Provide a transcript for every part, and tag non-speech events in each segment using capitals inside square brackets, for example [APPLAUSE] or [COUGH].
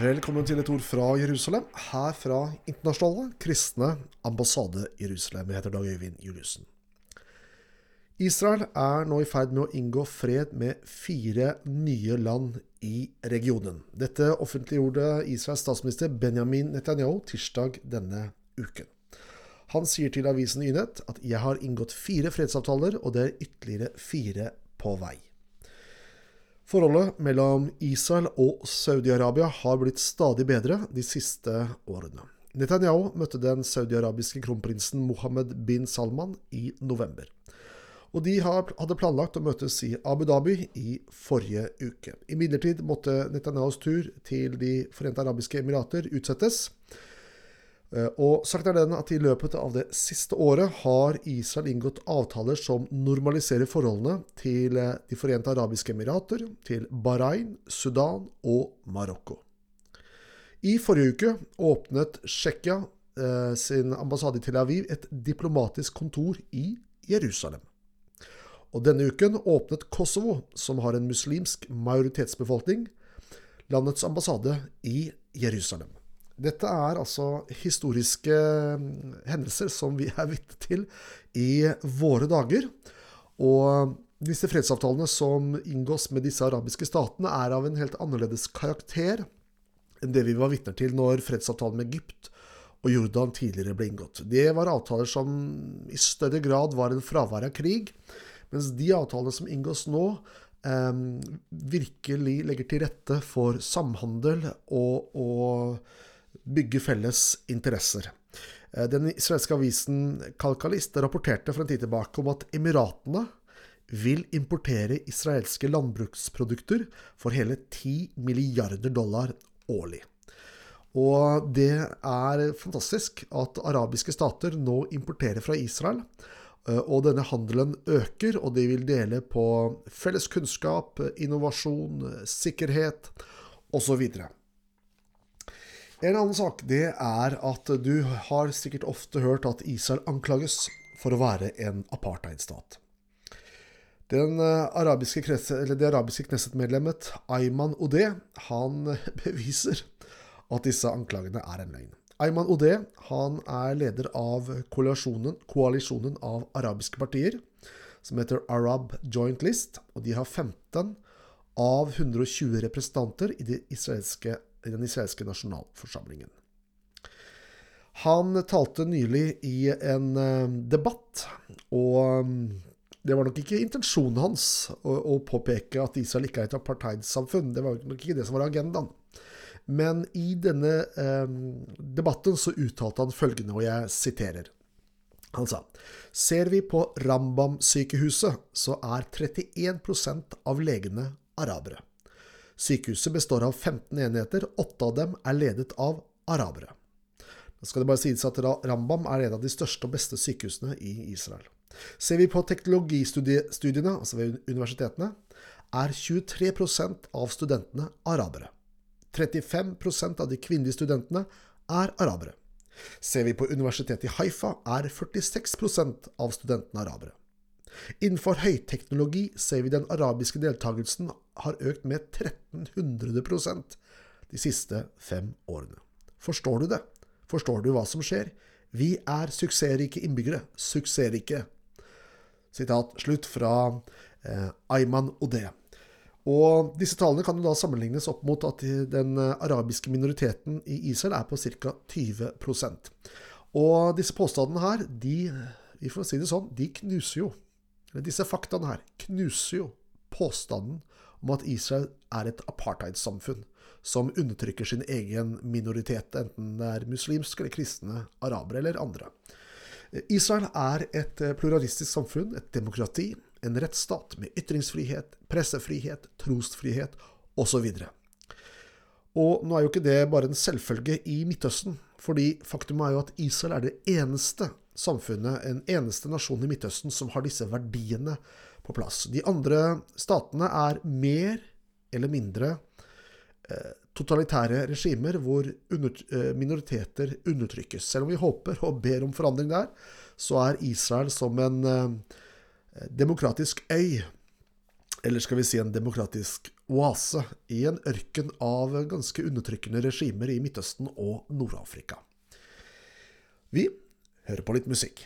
Velkommen til et ord fra Jerusalem, her fra Internasjonale kristne ambassade Jerusalem. Jeg heter Dag Øyvind Juliussen. Israel er nå i ferd med å inngå fred med fire nye land i regionen. Dette offentliggjorde Israels statsminister Benjamin Netanyahu tirsdag denne uken. Han sier til avisen Ynet at 'jeg har inngått fire fredsavtaler, og det er ytterligere fire på vei'. Forholdet mellom Israel og Saudi-Arabia har blitt stadig bedre de siste årene. Netanyahu møtte den saudi-arabiske kronprinsen Mohammed bin Salman i november. Og de hadde planlagt å møtes i Abu Dhabi i forrige uke. Imidlertid måtte Netanyahus tur til De forente arabiske emirater utsettes. Eh, og sagt er den at i løpet av det siste året har Israel inngått avtaler som normaliserer forholdene til eh, De forente arabiske emirater, til Bahrain, Sudan og Marokko. I forrige uke åpnet Tsjekkia eh, sin ambassade i Tel Aviv et diplomatisk kontor i Jerusalem. Og denne uken åpnet Kosovo, som har en muslimsk majoritetsbefolkning, landets ambassade i Jerusalem. Dette er altså historiske mm, hendelser som vi er vitne til i våre dager. Og disse fredsavtalene som inngås med disse arabiske statene, er av en helt annerledes karakter enn det vi var vitner til når fredsavtalen med Egypt og Jordan tidligere ble inngått. Det var avtaler som i større grad var en fravær av krig, mens de avtalene som inngås nå, eh, virkelig legger til rette for samhandel og, og bygge felles interesser. Eh, den israelske avisen Kalkalist rapporterte for en tid tilbake om at Emiratene vil importere israelske landbruksprodukter for hele 10 milliarder dollar årlig. Og det er fantastisk at arabiske stater nå importerer fra Israel. Eh, og denne handelen øker, og de vil dele på felles kunnskap, innovasjon, sikkerhet osv. En annen sak det er at du har sikkert ofte hørt at Israel anklages for å være en apartheidstat. Den eh, arabiske, det arabiske Knesset-medlemmet Ayman Odeh han [LAUGHS] beviser at disse anklagene er en løgn. Ayman Odeh han er leder av koalisjonen, koalisjonen av arabiske partier, som heter Arab Joint List. og De har 15 av 120 representanter i det israelske i den israelske nasjonalforsamlingen. Han talte nylig i en eh, debatt, og mm, det var nok ikke intensjonen hans å påpeke at Israel ikke er et apartheidsamfunn. Det var nok ikke det som var agendaen. Men i denne eh, debatten så uttalte han følgende, og jeg siterer. Han sa Ser vi på Rambam-sykehuset, så er 31% av legene arabere. Sykehuset består av 15 enheter, åtte av dem er ledet av arabere. Da skal det bare sies at Rambam er en av de største og beste sykehusene i Israel. Ser vi på teknologistudiene, altså ved universitetene, er 23% av studentene arabere. 35% av de kvinnelige studentene er arabere. Ser vi på universitetet i Haifa, er 46% av studentene arabere. Innenfor høyteknologi ser vi den arabiske deltakelsen har økt med 1300% de siste fem årene. Forstår du det? Forstår du hva som skjer? Vi er suksessrike innbyggere. Suksessrike. Sitat slutt fra eh, Ayman Odeh. Og disse tallene kan jo da sammenlignes opp mot at den arabiske minoriteten i Israel er på ca. 20 Og disse påstandene her, de, vi får si det sånn, de knuser jo disse faktaene her knuser jo påstanden om at Israel er et apartheidsamfunn som undertrykker sin egen minoritet, enten det er muslimsk eller kristne, arabere eller andre. Israel er et pluralistisk samfunn, et demokrati, en rettsstat med ytringsfrihet, pressefrihet, trosfrihet osv. Og nå er jo ikke det bare en selvfølge i Midtøsten, fordi faktum er jo at Israel er det eneste samfunnet, en eneste nasjon i Midtøsten som har disse verdiene på plass. De andre statene er mer eller mindre eh, totalitære regimer hvor eh, minoriteter undertrykkes. Selv om vi håper og ber om forandring der, så er Israel som en eh, demokratisk øy, eller skal vi si en demokratisk oase i en ørken av ganske undertrykkende regimer i Midtøsten og Nord-Afrika. Vi hører på litt musikk.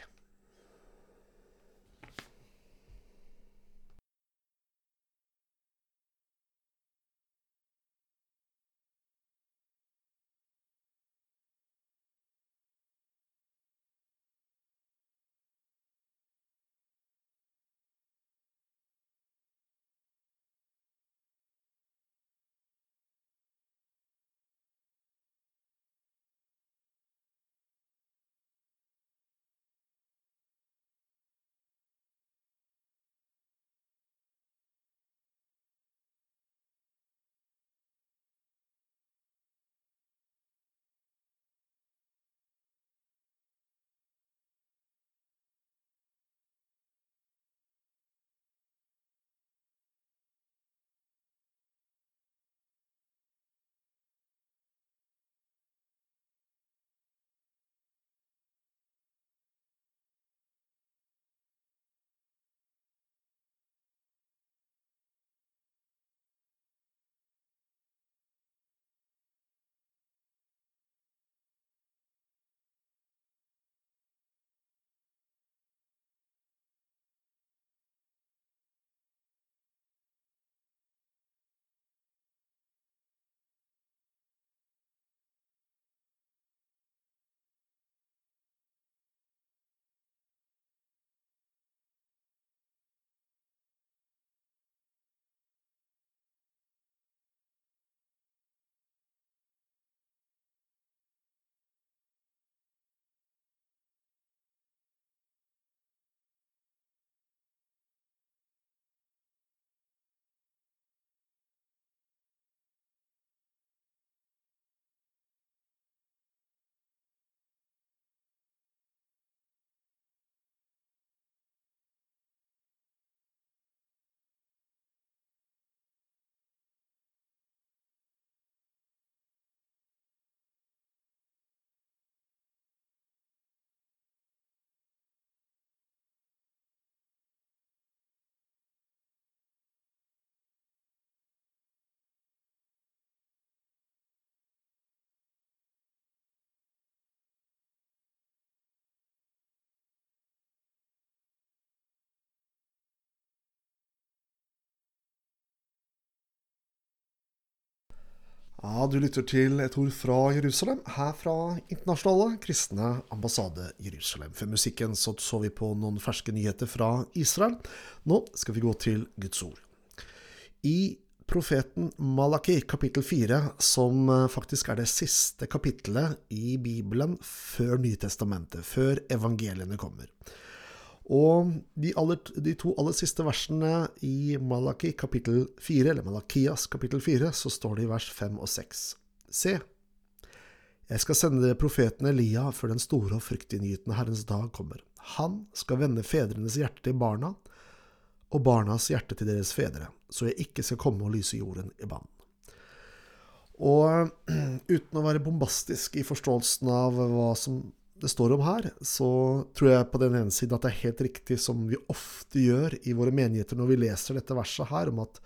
Ja, Du lytter til et ord fra Jerusalem, her fra Internasjonale kristne ambassade Jerusalem. Før musikken så, så vi på noen ferske nyheter fra Israel. Nå skal vi gå til Guds ord. I profeten Malaki kapittel 4, som eh, faktisk er det siste kapittelet i Bibelen før Nytestamentet, før evangeliene kommer. Og de, aller, de, to aller siste versene i Malaki kapittel 4, eller Malakias kapittel 4, så står det i vers 5 og 6. Se, jeg skal sende profeten Elia før den store og fryktinngytende Herrens dag kommer. Han skal vende fedrenes hjerte til barna, og barnas hjerte til deres fedre, så jeg ikke skal komme og lyse jorden i bann. Og [CLEARS THROAT] uten å være bombastisk i forståelsen av hva som det står om her, så tror jeg på den ene siden at det er helt riktig som vi ofte gjør i våre menigheter når vi leser dette verset her, om at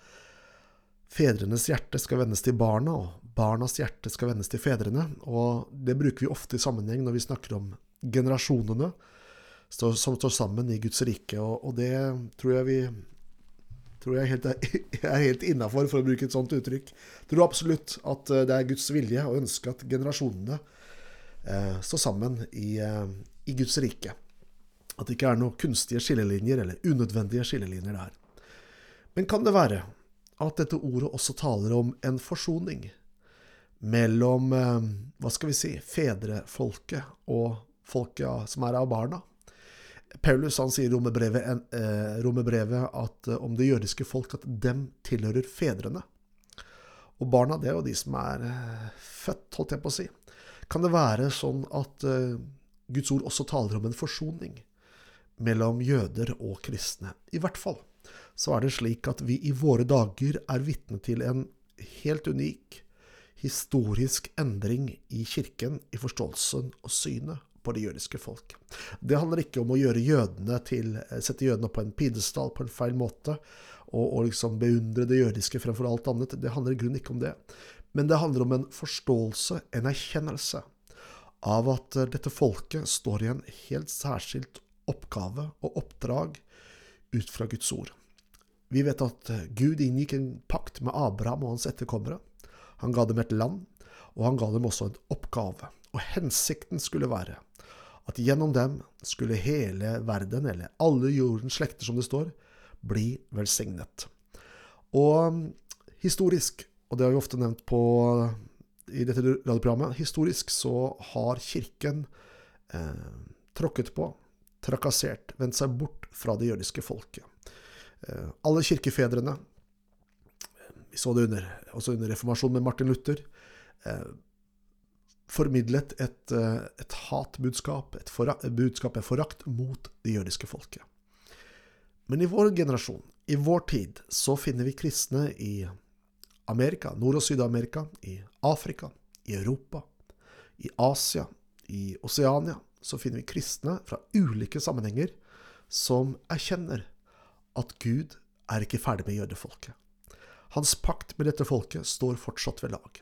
fedrenes hjerte skal vendes til barna, og barnas hjerte skal vendes til fedrene. Og det bruker vi ofte i sammenheng når vi snakker om generasjonene som står sammen i Guds rike, og, det tror jeg vi tror jeg helt, er [LAUGHS] helt innafor, for å bruke et sånt uttrykk. Jeg tror absolutt at det er Guds vilje å ønske at generasjonene eh, stå sammen i, eh, i, Guds rike. At det ikke er noen kunstige skillelinjer eller unødvendige skillelinjer der. Men kan det være at dette ordet også taler om en forsoning mellom eh, hva skal vi si, fedrefolket og folket som er av barna? Paulus han sier i romerbrevet, eh, romerbrevet at eh, om det jødiske folk at dem tilhører fedrene. Og barna det er jo de som er eh, født, holdt jeg på å si. Kan det være sånn at uh, Guds ord også taler om en forsoning mellom jøder og kristne? I hvert fall så er det slik at vi i våre dager er vitne til en helt unik historisk endring i kirken i forståelsen og synet på det jødiske folk. Det handler ikke om å gjøre jødene til, sette jødene på en pidestall på en feil måte, og, og liksom beundre det jødiske fremfor alt annet. Det handler i grunnen ikke om det. Men det handler om en forståelse, en erkjennelse, av at eh, dette folket står i en helt særskilt oppgave og oppdrag ut fra Guds ord. Vi vet at eh, Gud inngikk en pakt med Abraham og hans etterkommere. Han ga dem et land, og han ga dem også en oppgave. Og hensikten skulle være at gjennom dem skulle hele verden, eller alle jordens slekter, som det står, bli velsignet. Og mm, historisk, og det har vi ofte nevnt på, i dette radioprogrammet, historisk så har Kirken eh, tråkket på, trakassert, vendt seg bort fra det jødiske folket. Eh, alle kirkefedrene, vi så det under, også under reformasjonen med Martin Luther, eh, formidlet et, eh, et hatbudskap, et, forakt, et budskap, med forakt mot det jødiske folket. Men i vår generasjon, i vår tid, så finner vi kristne i Amerika, Nord- og Syd-Amerika, i Afrika, i Europa, i Asia, i Oseania. Så finner vi kristne fra ulike sammenhenger som erkjenner at Gud er ikke ferdig med jødefolket. Hans pakt med dette folket står fortsatt ved lag.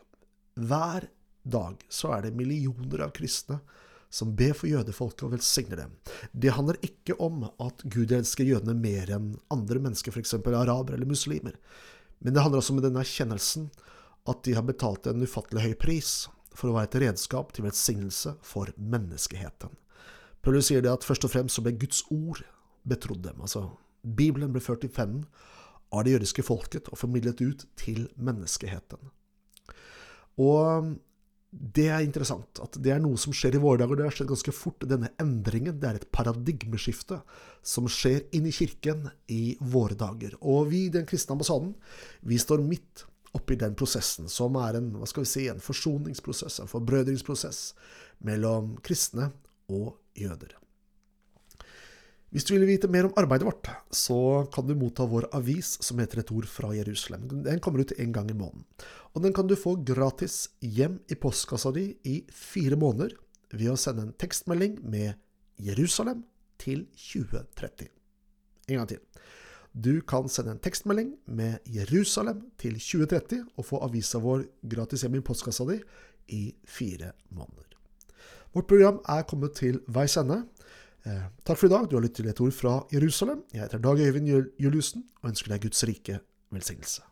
Hver dag så er det millioner av kristne som ber for jødefolket og velsigner dem. Det handler ikke om at Gud elsker jødene mer enn andre mennesker, f.eks. arabere eller muslimer. Men det handler også om den erkjennelsen at de har betalt en ufattelig høy pris for å være et redskap til velsignelse for menneskeheten. Paulus sier det at først og fremst så ble Guds ord betrodd dem. Altså, Bibelen ble ført i pennen av det jødiske folket og formidlet ut til menneskeheten. Og det er interessant. At det er noe som skjer i våre dager. Det har skjedd ganske fort. Denne endringen det er et paradigmeskifte som skjer inn i kirken i våre dager. Og vi Den kristne ambassaden vi står midt oppi den prosessen, som er en hva skal vi si, en forsoningsprosess, en forbrødringsprosess mellom kristne og jøder. Hvis du vil vite mer om arbeidet vårt, så kan du motta vår avis som heter Et ord fra Jerusalem. Den kommer ut en gang i måneden. Og den kan du få gratis hjem i postkassa di i fire måneder ved å sende en tekstmelding med Jerusalem til 2030. En gang til. Du kan sende en tekstmelding med Jerusalem til 2030 og få avisa vår gratis hjem i postkassa di i fire måneder. Vårt program er kommet til veis ende. Eh, takk for i dag. Du har lyttet til et ord fra Jerusalem. Jeg heter Dag Øyvind Juliussen og ønsker deg Guds rike velsignelse.